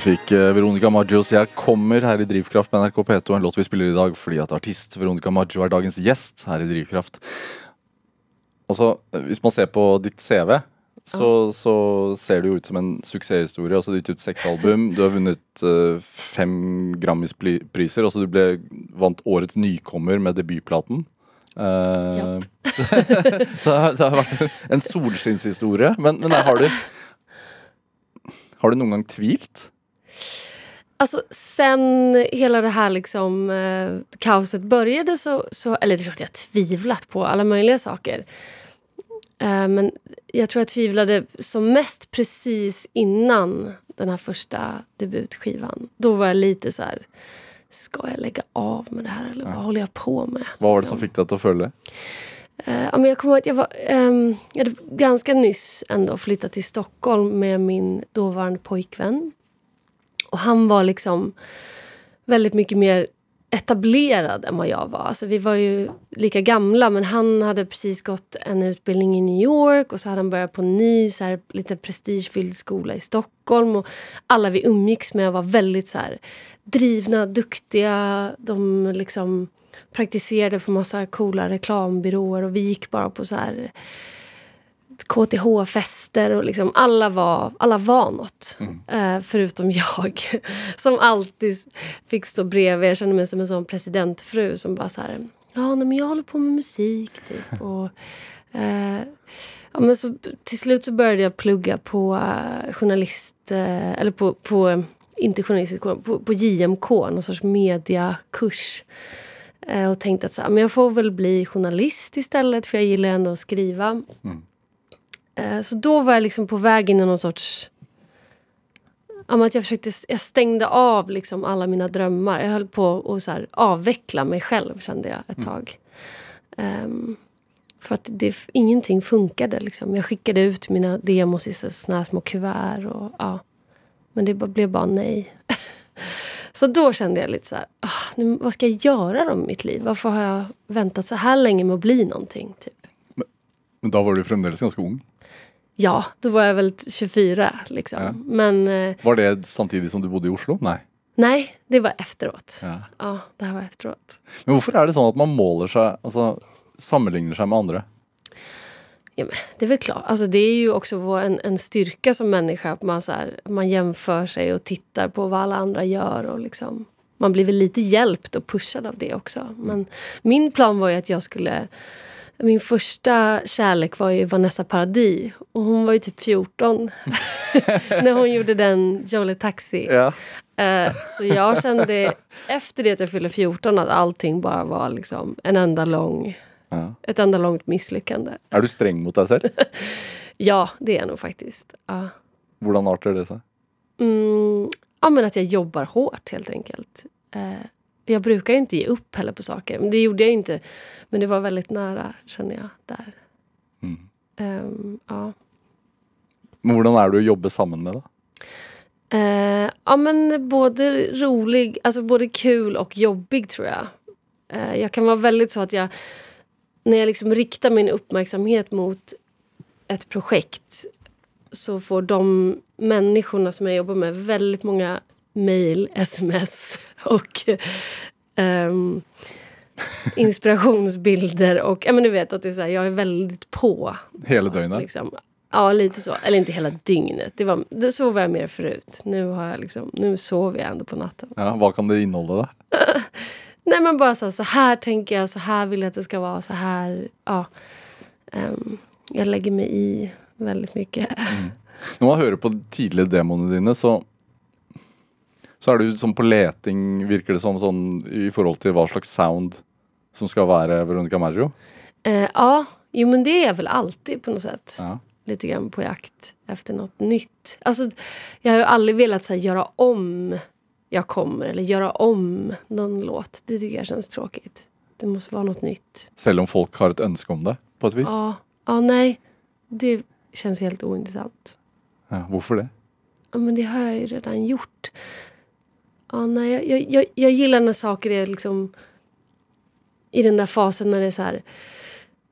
Fikk eh, Veronica Maggios 'Jeg kommer' her i Drivkraft på NRK P2. En låt vi spiller i dag fordi at artist Veronica Maggio er dagens gjest her i Drivkraft. Altså, eh, Hvis man ser på ditt CV, så, så ser det jo ut som en suksesshistorie. Altså, Du har gitt ut seks album, du har vunnet eh, fem Grammis-priser. Altså, du ble, vant Årets nykommer med debutplaten. Eh, så det har vært en solskinnshistorie. Men, men der har du Har du noen gang tvilt? Alltså sen hela det här liksom, eh, kaoset började så, så... Eller det är klart jag tvivlat på alla möjliga saker. Eh, men jag tror jag tvivlade som mest precis innan den här första debutskivan. Då var jag lite så här... Ska jag lägga av med det här eller vad håller jag på med? Hva var det Liksom. som deg til å føle det? Eh, ja, men jag kommer ihåg att jag, var, ehm, jag hade ganska nyss ändå flyttat till Stockholm med min dåvarande pojkvän. Och han var liksom väldigt mycket mer etablerad än vad jag var. Alltså, vi var ju lika gamla, men han hade precis gått en utbildning i New York och så hade han börjat på en ny så här, lite prestigefylld skola i Stockholm. Och alla vi umgicks med var väldigt så här, drivna, duktiga. De liksom praktiserade på massa coola reklambyråer och vi gick bara på så här KTH-fester och liksom alla var, alla var något. Eh, förutom jag, som alltid fick stå bredvid. Jag kände mig som en sån presidentfru som bara så här... Ja, men jag håller på med musik, typ. Och, eh, ja, men så, till slut så började jag plugga på eh, journalist... Eh, eller på... på inte journalistisk på, på JMK, någon sorts mediakurs. Eh, och tänkte att så men jag får väl bli journalist istället, för jag gillar ändå att skriva. Eh, Så då var jag liksom på väg in i någon sorts... Men att jag, försökte, jag stängde av liksom alla mina drömmar. Jag höll på att så här avveckla mig själv, kände jag ett tag. Ehm, för att det, ingenting funkade. Liksom. Jag skickade ut mina demos i såna små kuvert. Och, ja. Men det blev bara nej. så då kände jag lite så här... Ah, nu, vad ska jag göra då med mitt liv? Varför har jag väntat så här länge med att bli någonting? Typ? Men da var du fremdeles ganske ung. Ja, då var jag väl 24. Liksom. Ja. Men eh, Var det samtidig som du bodde i Oslo? Nei. nej, det var efteråt. Ja. Ja. det här var efteråt. Men hvorfor er det sånn at man måler seg, altså sammenligner seg med andre? Ja, men det är väl klart. Alltså, det är ju också en, en styrka som människa att man, så här, man jämför sig och tittar på vad alla andra gör. Och liksom, man blir väl lite hjälpt och pushad av det också. Men min plan var ju att jag skulle... Min första kärlek var ju Vanessa Paradis. Och hon var ju typ 14 när hon gjorde den Jolly Taxi. Ja. Eh, så jag kände efter det att jag fyllde 14 att allting bara var liksom en enda lång, Ja. ett enda långt misslyckande. Er du streng mot deg selv? Ja, det är jag nog faktiskt. Ja. Hvordan arter det seg? Mm, ja, men att jag jobbar hårt helt enkelt. Jag brukar inte ge upp heller på saker. Men det gjorde jag inte. Men det var väldigt nära, känner jag, där. Mm. Ehm, ja. Men hvordan er du å jobbe sammen med, da? Eh, ja, men både rolig, alltså både kul och jobbig tror jag. Eh, jag kan vara väldigt så att jag, när jag liksom riktar min uppmärksamhet mot ett projekt så får de människorna som jag jobbar med väldigt många mejl, sms och ehm, inspirationsbilder. Och ja, men du vet att det är så här, jag är väldigt på. Hele døgnet? Liksom. Ja, lite så. Eller inte hela dygnet. Det var, det, var jag mer förut. Nu, har jag liksom, nu sover jag ändå på natten. Ja, Hva kan det inneholde, da? Nej, men bara så här, så här tänker jag, så här vill jag att det ska vara, så här... Ja. Ehm, jag lägger mig i väldigt mycket. Når man hører på de tidlige demoene dine, så så er du sånn på leting, virker det som, sånn i forhold til hva slags sound som skal være Veronica Maggio. Eh, ja, jo men det är väl alltid på något sätt. Ja. Lite grann på jakt efter något nytt. Alltså, jag har ju aldrig velat så här, göra om Jag kommer eller göra om någon låt. Det tycker jag känns tråkigt. Det måste vara något nytt. Selv om folk har et ønske om det, på et vis. Ja, ja nej. Det känns helt ointressant. Ja, hvorfor det? Ja, men det har jag ju redan gjort. Ja, nej, jag, jag, jag, gillar när saker är liksom i den där fasen när det är så här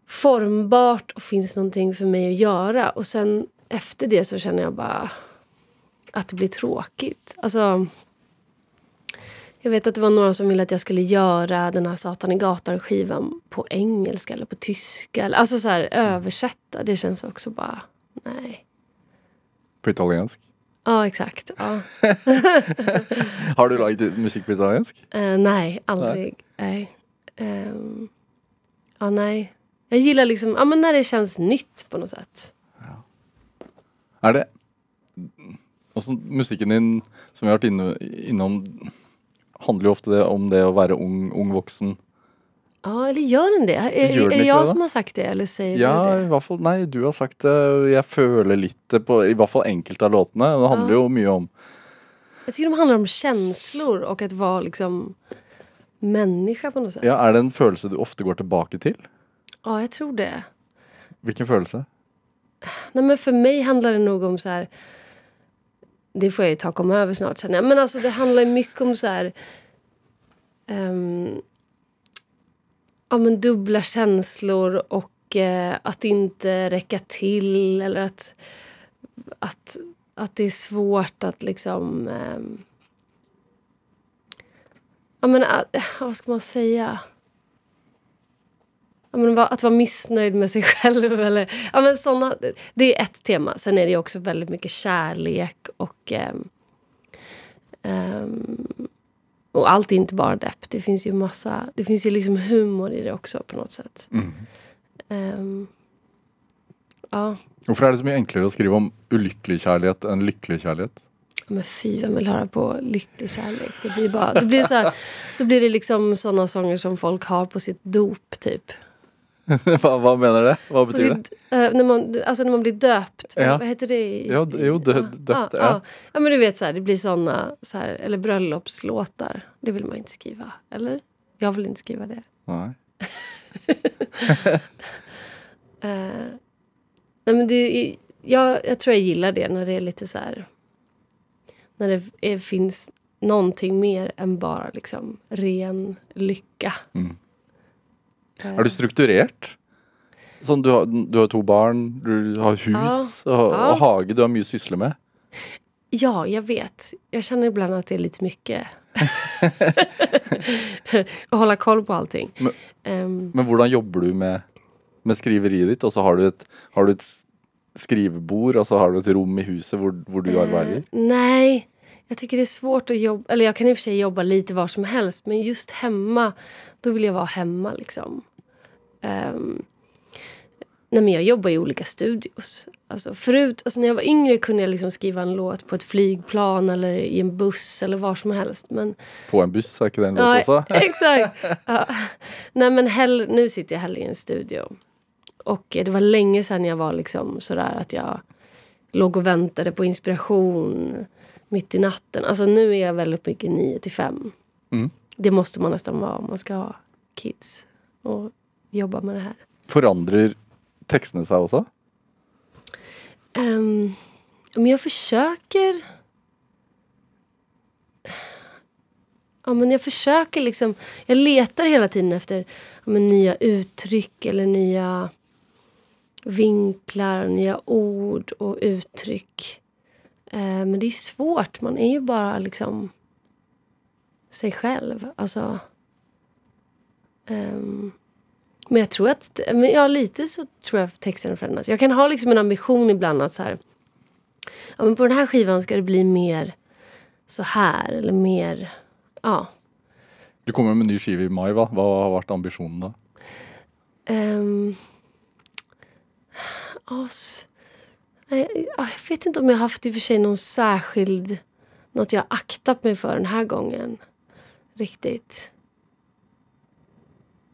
formbart och finns någonting för mig att göra. Och sen efter det så känner jag bara... att det blir tråkigt. Alltså, jag vet att det var några som ville att jag skulle göra den här Satan i gatan-skivan på engelska eller på tyska. Alltså så här, översätta. Det känns också bara, nej. På italiensk? Ja, exakt. Ja. Har du laget musikk på italiensk? Eh, nej, aldrig. Nej. Ehm, ja, nej. Jag gillar liksom, ja men när det känns nytt på något sätt. Er det Også musikken din, som vi har vært inne, innom, handler jo ofte det om det å være ung, ung voksen. Ja, eller gör den det? Är, Gör den är det jag det? som har sagt det eller säger Ja, du i det? hvert fall Nei, du har sagt det. Jeg føler litt det på i hvert fall enkelte av låtene. Det handler Ja. jo mye om Jag tycker de handlar om känslor och att vara liksom människa på något sätt. Ja, Er det en følelse du ofte går tilbake til? Ja, jag tror det. Hvilken følelse? Nej, men för mig handlar det nog om så här... Det får jag ju ta och komma över snart känner jag. Men alltså det handlar ju mycket om så här... ehm, ja, men dubbla känslor och eh, att inte räcka till. Eller att, att, att det är svårt att liksom... Eh, ja, men att, vad ska man säga? Ja, men att vara missnöjd med sig själv. Eller, ja, men såna, det är ett tema. Sen är det också väldigt mycket kärlek och... eh, och allt är inte bara depp. Det finns ju massa... Det finns ju liksom humor i det också på något sätt. Mm. Ehm, ja, Hvorfor er det så mye enklere å skrive om ulykkelig kjærlighet enn lykkelig kjærlighet? men fy, vem vill höra på lycklig kärlek? Det blir bara... Det blir så här, då blir det liksom såna sånger som folk har på sitt dop, typ. hva, hva mener det? Hva På betyr det? eh, när, man, alltså när man blir döpt. Ja. Vad heter det? i- d- jo, dö- döpt, ja. ja. Ja. men du vet så här, det blir såna, så här, eller bröllopslåtar. Det vill man inte skriva, eller? Jag vill inte skriva det. Nei. Eh, nej, men det jag, jag tror jag gillar det när det är lite så här... När det är, finns någonting mer än bara liksom ren lycka. Mm. Er du strukturert? Sånn, du har, du har to barn, du har hus Ja. og hage du har mye å sysle med. Ja, jag vet. Jag känner ibland att det är lite mycket. Att hålla koll på allting. Men- Ehm, Men hvordan jobber du med, med skriveriet ditt? Og så har du et, har du et s- skrivebord, og så har du et rom i huset hvor du arbeider? Eh, nej, jag tycker det är svårt att jobba. Eller jag kan i och för sig jobba lite var som helst. Men just hemma, då vill jag vara hemma liksom. Ehm, nej men jag jobbar i olika studios. Alltså förut, alltså när jag var yngre kunde jag liksom skriva en låt på ett flygplan eller i en buss eller var som helst. Men På en buss, er det en låt Ja, også? exakt. Ja. Nej, men hell, nu sitter jag hellre i en studio. Och det var länge sedan jag var liksom sådär att jag låg och väntade på inspiration mitt i natten. Alltså nu är jag väldigt mycket 9 till 5. Mm. Det måste man nästan vara om man ska ha kids och jobba med det här. Forandrer tekstene seg også? Um, men jag försöker... Ja, men jag försöker liksom... Jag letar hela tiden efter ja, nya uttryck eller nya vinklar, nya ord och uttryck. Eh, men det är svårt. Man är ju bara liksom sig själv. Alltså... ehm, men jag tror att, men ja lite så tror jag texten förändras. Jag kan ha liksom en ambition ibland att så här, ja men på den här skivan ska det bli mer så här eller mer, ja. Du kommer med en ny skive i mai, hva? Hva har vært ambisjonen da? ehm, ja, jag vet inte om jag haft i och för sig någon särskild, något jag aktat mig för den här gången. Riktigt.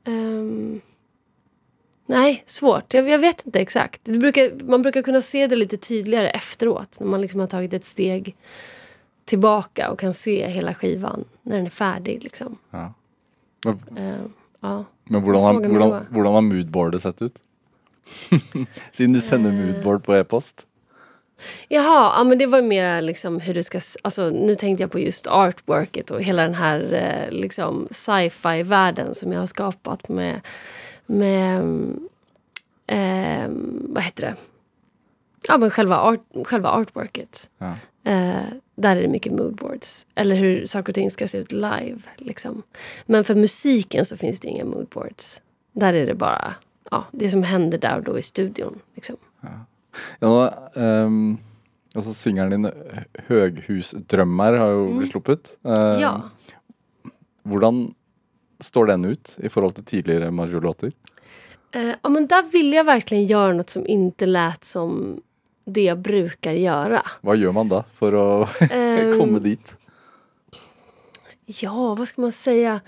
Ehm, nej, svårt. Jag, jag vet inte exakt. Brukar, man brukar kunna se det lite tydligare efteråt. När man liksom har tagit ett steg tillbaka och kan se hela skivan när den är färdig. Liksom. Ja. Men, Ehm, ja. men hvordan har moodboardet sett ut? Siden du sender moodboard på e-post. Jaha, ja, men det var mer liksom hur du ska... Alltså, nu tänkte jag på just artworket och hela den här eh, liksom sci-fi-världen som jag har skapat med... med eh, vad heter det? Ja, men själva, art, själva artworket. Ja. Eh, där är det mycket moodboards. Eller hur saker och ting ska se ut live. Liksom. Men för musiken så finns det inga moodboards. Där är det bara ja, det som händer där och då i studion. Liksom. Ja, nå, ehm, altså Singelen din 'Høghusdrømmer' har jo blitt sluppet. Ehm, Ja. Hvordan står den ut i forhold til tidligere Majo-låter? Eh, ja, men där ville jag verkligen göra något som inte lät som det jag brukar göra. Hva gjør man da for å Ehm, komme dit? Ja, vad ska man säga?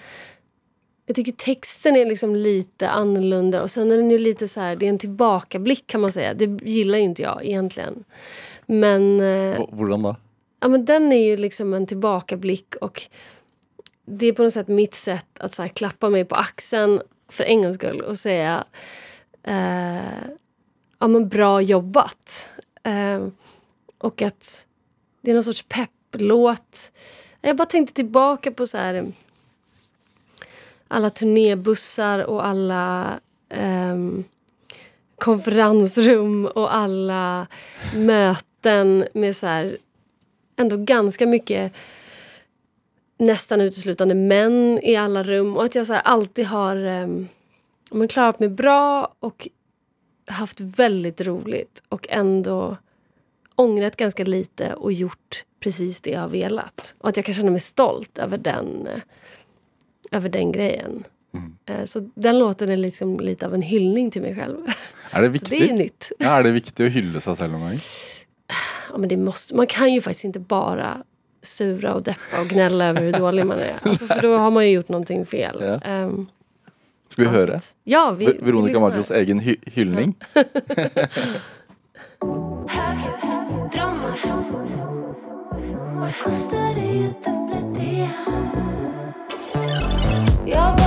Jag tycker texten är liksom lite annorlunda och sen är den ju lite så här, det är en tillbakablick kan man säga. Det gillar ju inte jag egentligen. Men, eh, Hva- Hvordan da? ja, men den är ju liksom en tillbakablick och det är på något sätt mitt sätt att så här, klappa mig på axeln för en gångs skull och säga eh, ja, men bra jobbat. Eh, och att det är någon sorts pepplåt. Jag bara tänkte tillbaka på så här alla turnébussar och alla ehm, konferensrum och alla möten med så här ändå ganska mycket nästan uteslutande män i alla rum och att jag så här alltid har ehm, um, men klarat mig bra och haft väldigt roligt och ändå ångrat ganska lite och gjort precis det jag har velat. Och att jag kan känna mig stolt över den, eh, över den grejen. Eh, Så den låten är liksom lite av en hyllning till mig själv. Er det Så det är viktig? nytt. Ja, er det viktig å hylle seg selv noen ganger? Ja, men det måste, man kan ju faktiskt inte bara sura och deppa och gnälla över hur dålig man är. Alltså, för då har man ju gjort någonting fel. Ja. Ehm, Skal vi ja, att- Ja, vi, Ver- vi Veronica. Maggios egen hy hyllning. Höghusdrömmar Vad kostar det att uppgradera? Jag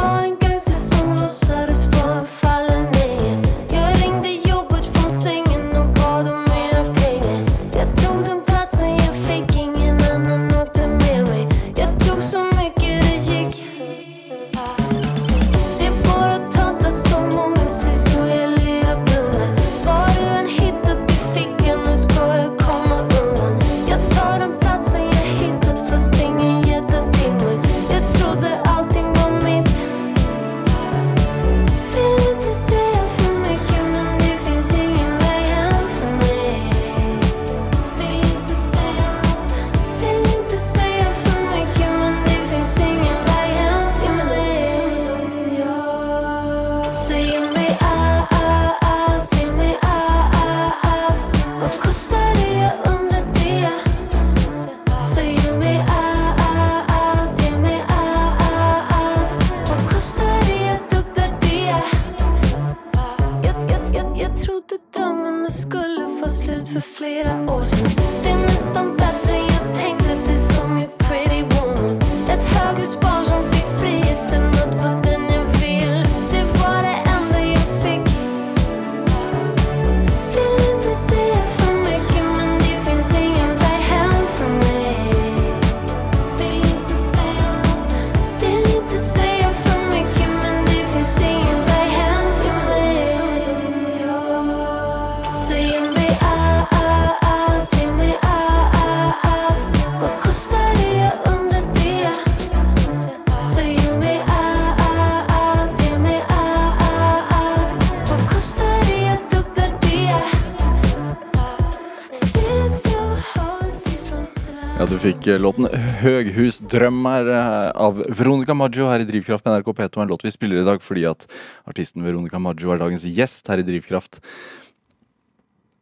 Låten 'Høghusdrømmer' eh, av Veronica Maggio her i Drivkraft på NRK P2. En låt vi spiller i dag fordi at artisten Veronica Maggio er dagens gjest her i Drivkraft.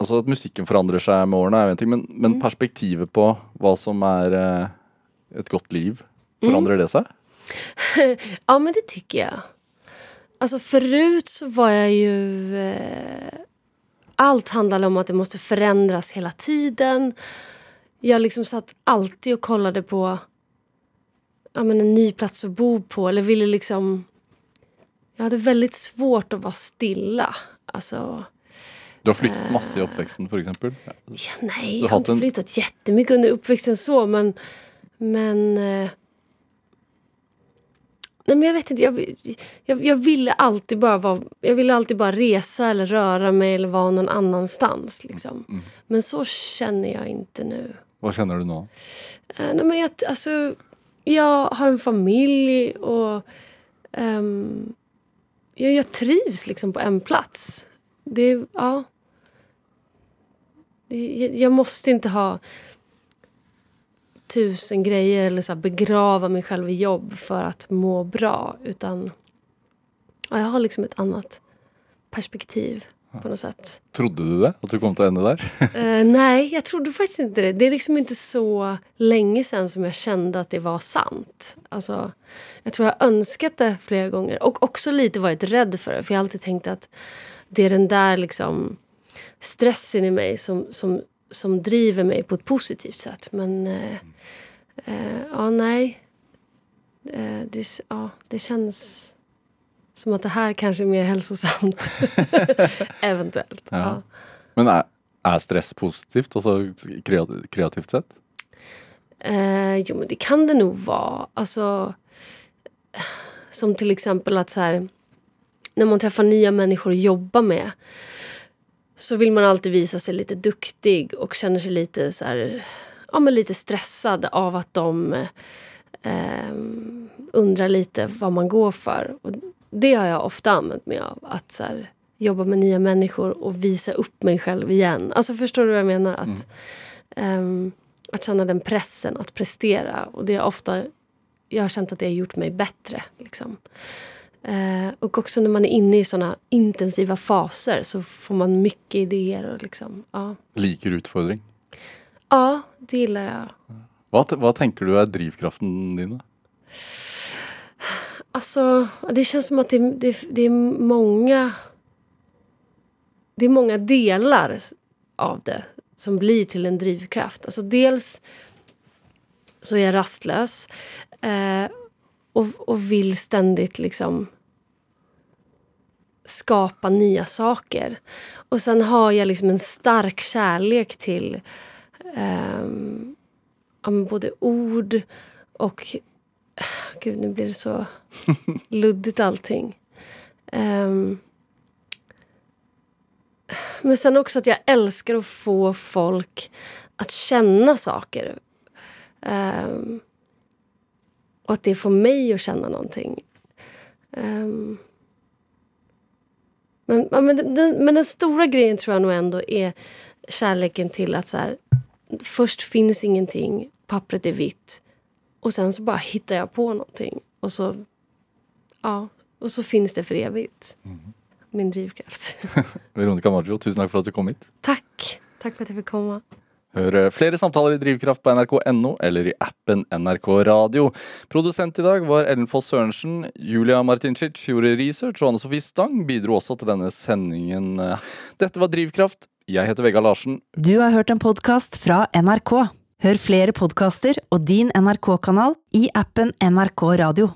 Altså At musikken forandrer seg med årene, er jo en ting, men, men perspektivet på hva som er eh, et godt liv, forandrer det seg? Ja, men det tycker jag. Alltså förut så var jag ju... Eh, allt handlade om att det måste förändras hela tiden. Jag liksom satt alltid och kollade på ja, men en ny plats att bo på. Eller ville liksom... Jag hade väldigt svårt att vara stilla. Alltså, Du har flyttet masse i oppveksten, f.eks. ja, nej, jag har haft en- inte flyttat jättemycket under uppväxten så, men... men eh, nej, men jag vet inte. Jag, jag, jag ville alltid bara vara, Jag ville alltid bara resa eller röra mig eller vara någon annanstans. Liksom. Mm. Men så känner jag inte nu. Vad känner du nu? Eh, nej, men jag, alltså, jag har en familj och um, jag, jag trivs liksom på en plats. Det, ja. Det, jag, jag måste inte ha tusen grejer eller så här, begrava mig själv i jobb för att må bra. Utan ja, jag har liksom ett annat perspektiv på något sätt. Trodde du det? Att du kom till ända där? Eh, nej, jag trodde faktiskt inte det. Det är liksom inte så länge sedan som jag kände att det var sant. Alltså, jag tror jag önskat det flera gånger och också lite varit rädd för det. För jag har alltid tänkt att det är den där liksom stressen i mig som, som, som driver mig på ett positivt sätt. Men eh, eh, ja, nej. Det, ja, det känns som att det här kanske är mer hälsosamt. Eventuellt. Ja. Ja. Men är, är stress positivt, alltså kreativt, kreativt sett? Eh, jo, men det kan det nog vara. Alltså, som till exempel att så här, när man träffar nya människor att jobba med så vill man alltid visa sig lite duktig och känner sig lite, så här, ja, men lite stressad av att de eh, undrar lite vad man går för. Och det har jag ofta använt mig av. Att så här, jobba med nya människor och visa upp mig själv igen. Alltså Förstår du vad jag menar? Att, ehm, att känna den pressen att prestera. Och det är ofta, jag har känt att det har gjort mig bättre. Liksom. Eh, och också när man är inne i såna intensiva faser så får man mycket idéer. Och liksom, ja. Liker utfordring. ja, det gillar jag. Vad, vad tänker du är drivkraften din? då? Alltså, det känns som att det, det, det är många... Det är många delar av det som blir till en drivkraft. Alltså dels så är jag rastlös eh, och, och vill ständigt liksom skapa nya saker. Och sen har jag liksom en stark kärlek till eh, både ord och... Gud, nu blir det så luddigt allting. Um, men sen också att jag älskar att få folk att känna saker. Um, och att det får mig att känna någonting. Um, men, men, den, men den stora grejen tror jag nog ändå är kärleken till att så här, först finns ingenting, pappret är vitt och sen så bara hittar jag på någonting. Och så, ja, och så finns det för evigt. Min drivkraft. Veronica Maggio, tusen tack för att du kom hit. Tack! Tack för att jag fick komma. Hør eh, flere samtaler i Drivkraft på nrk.no eller i appen NRK Radio. Produsent i dag var Ellen Foss Sørensen. Julia Martincic gjorde research, og Anne Sofie Stang bidro også til denne sendingen. Dette var Drivkraft. Jeg heter Vegard Larsen. Du har hørt en podkast fra NRK. Hør flere podkaster og din NRK-kanal i appen NRK Radio.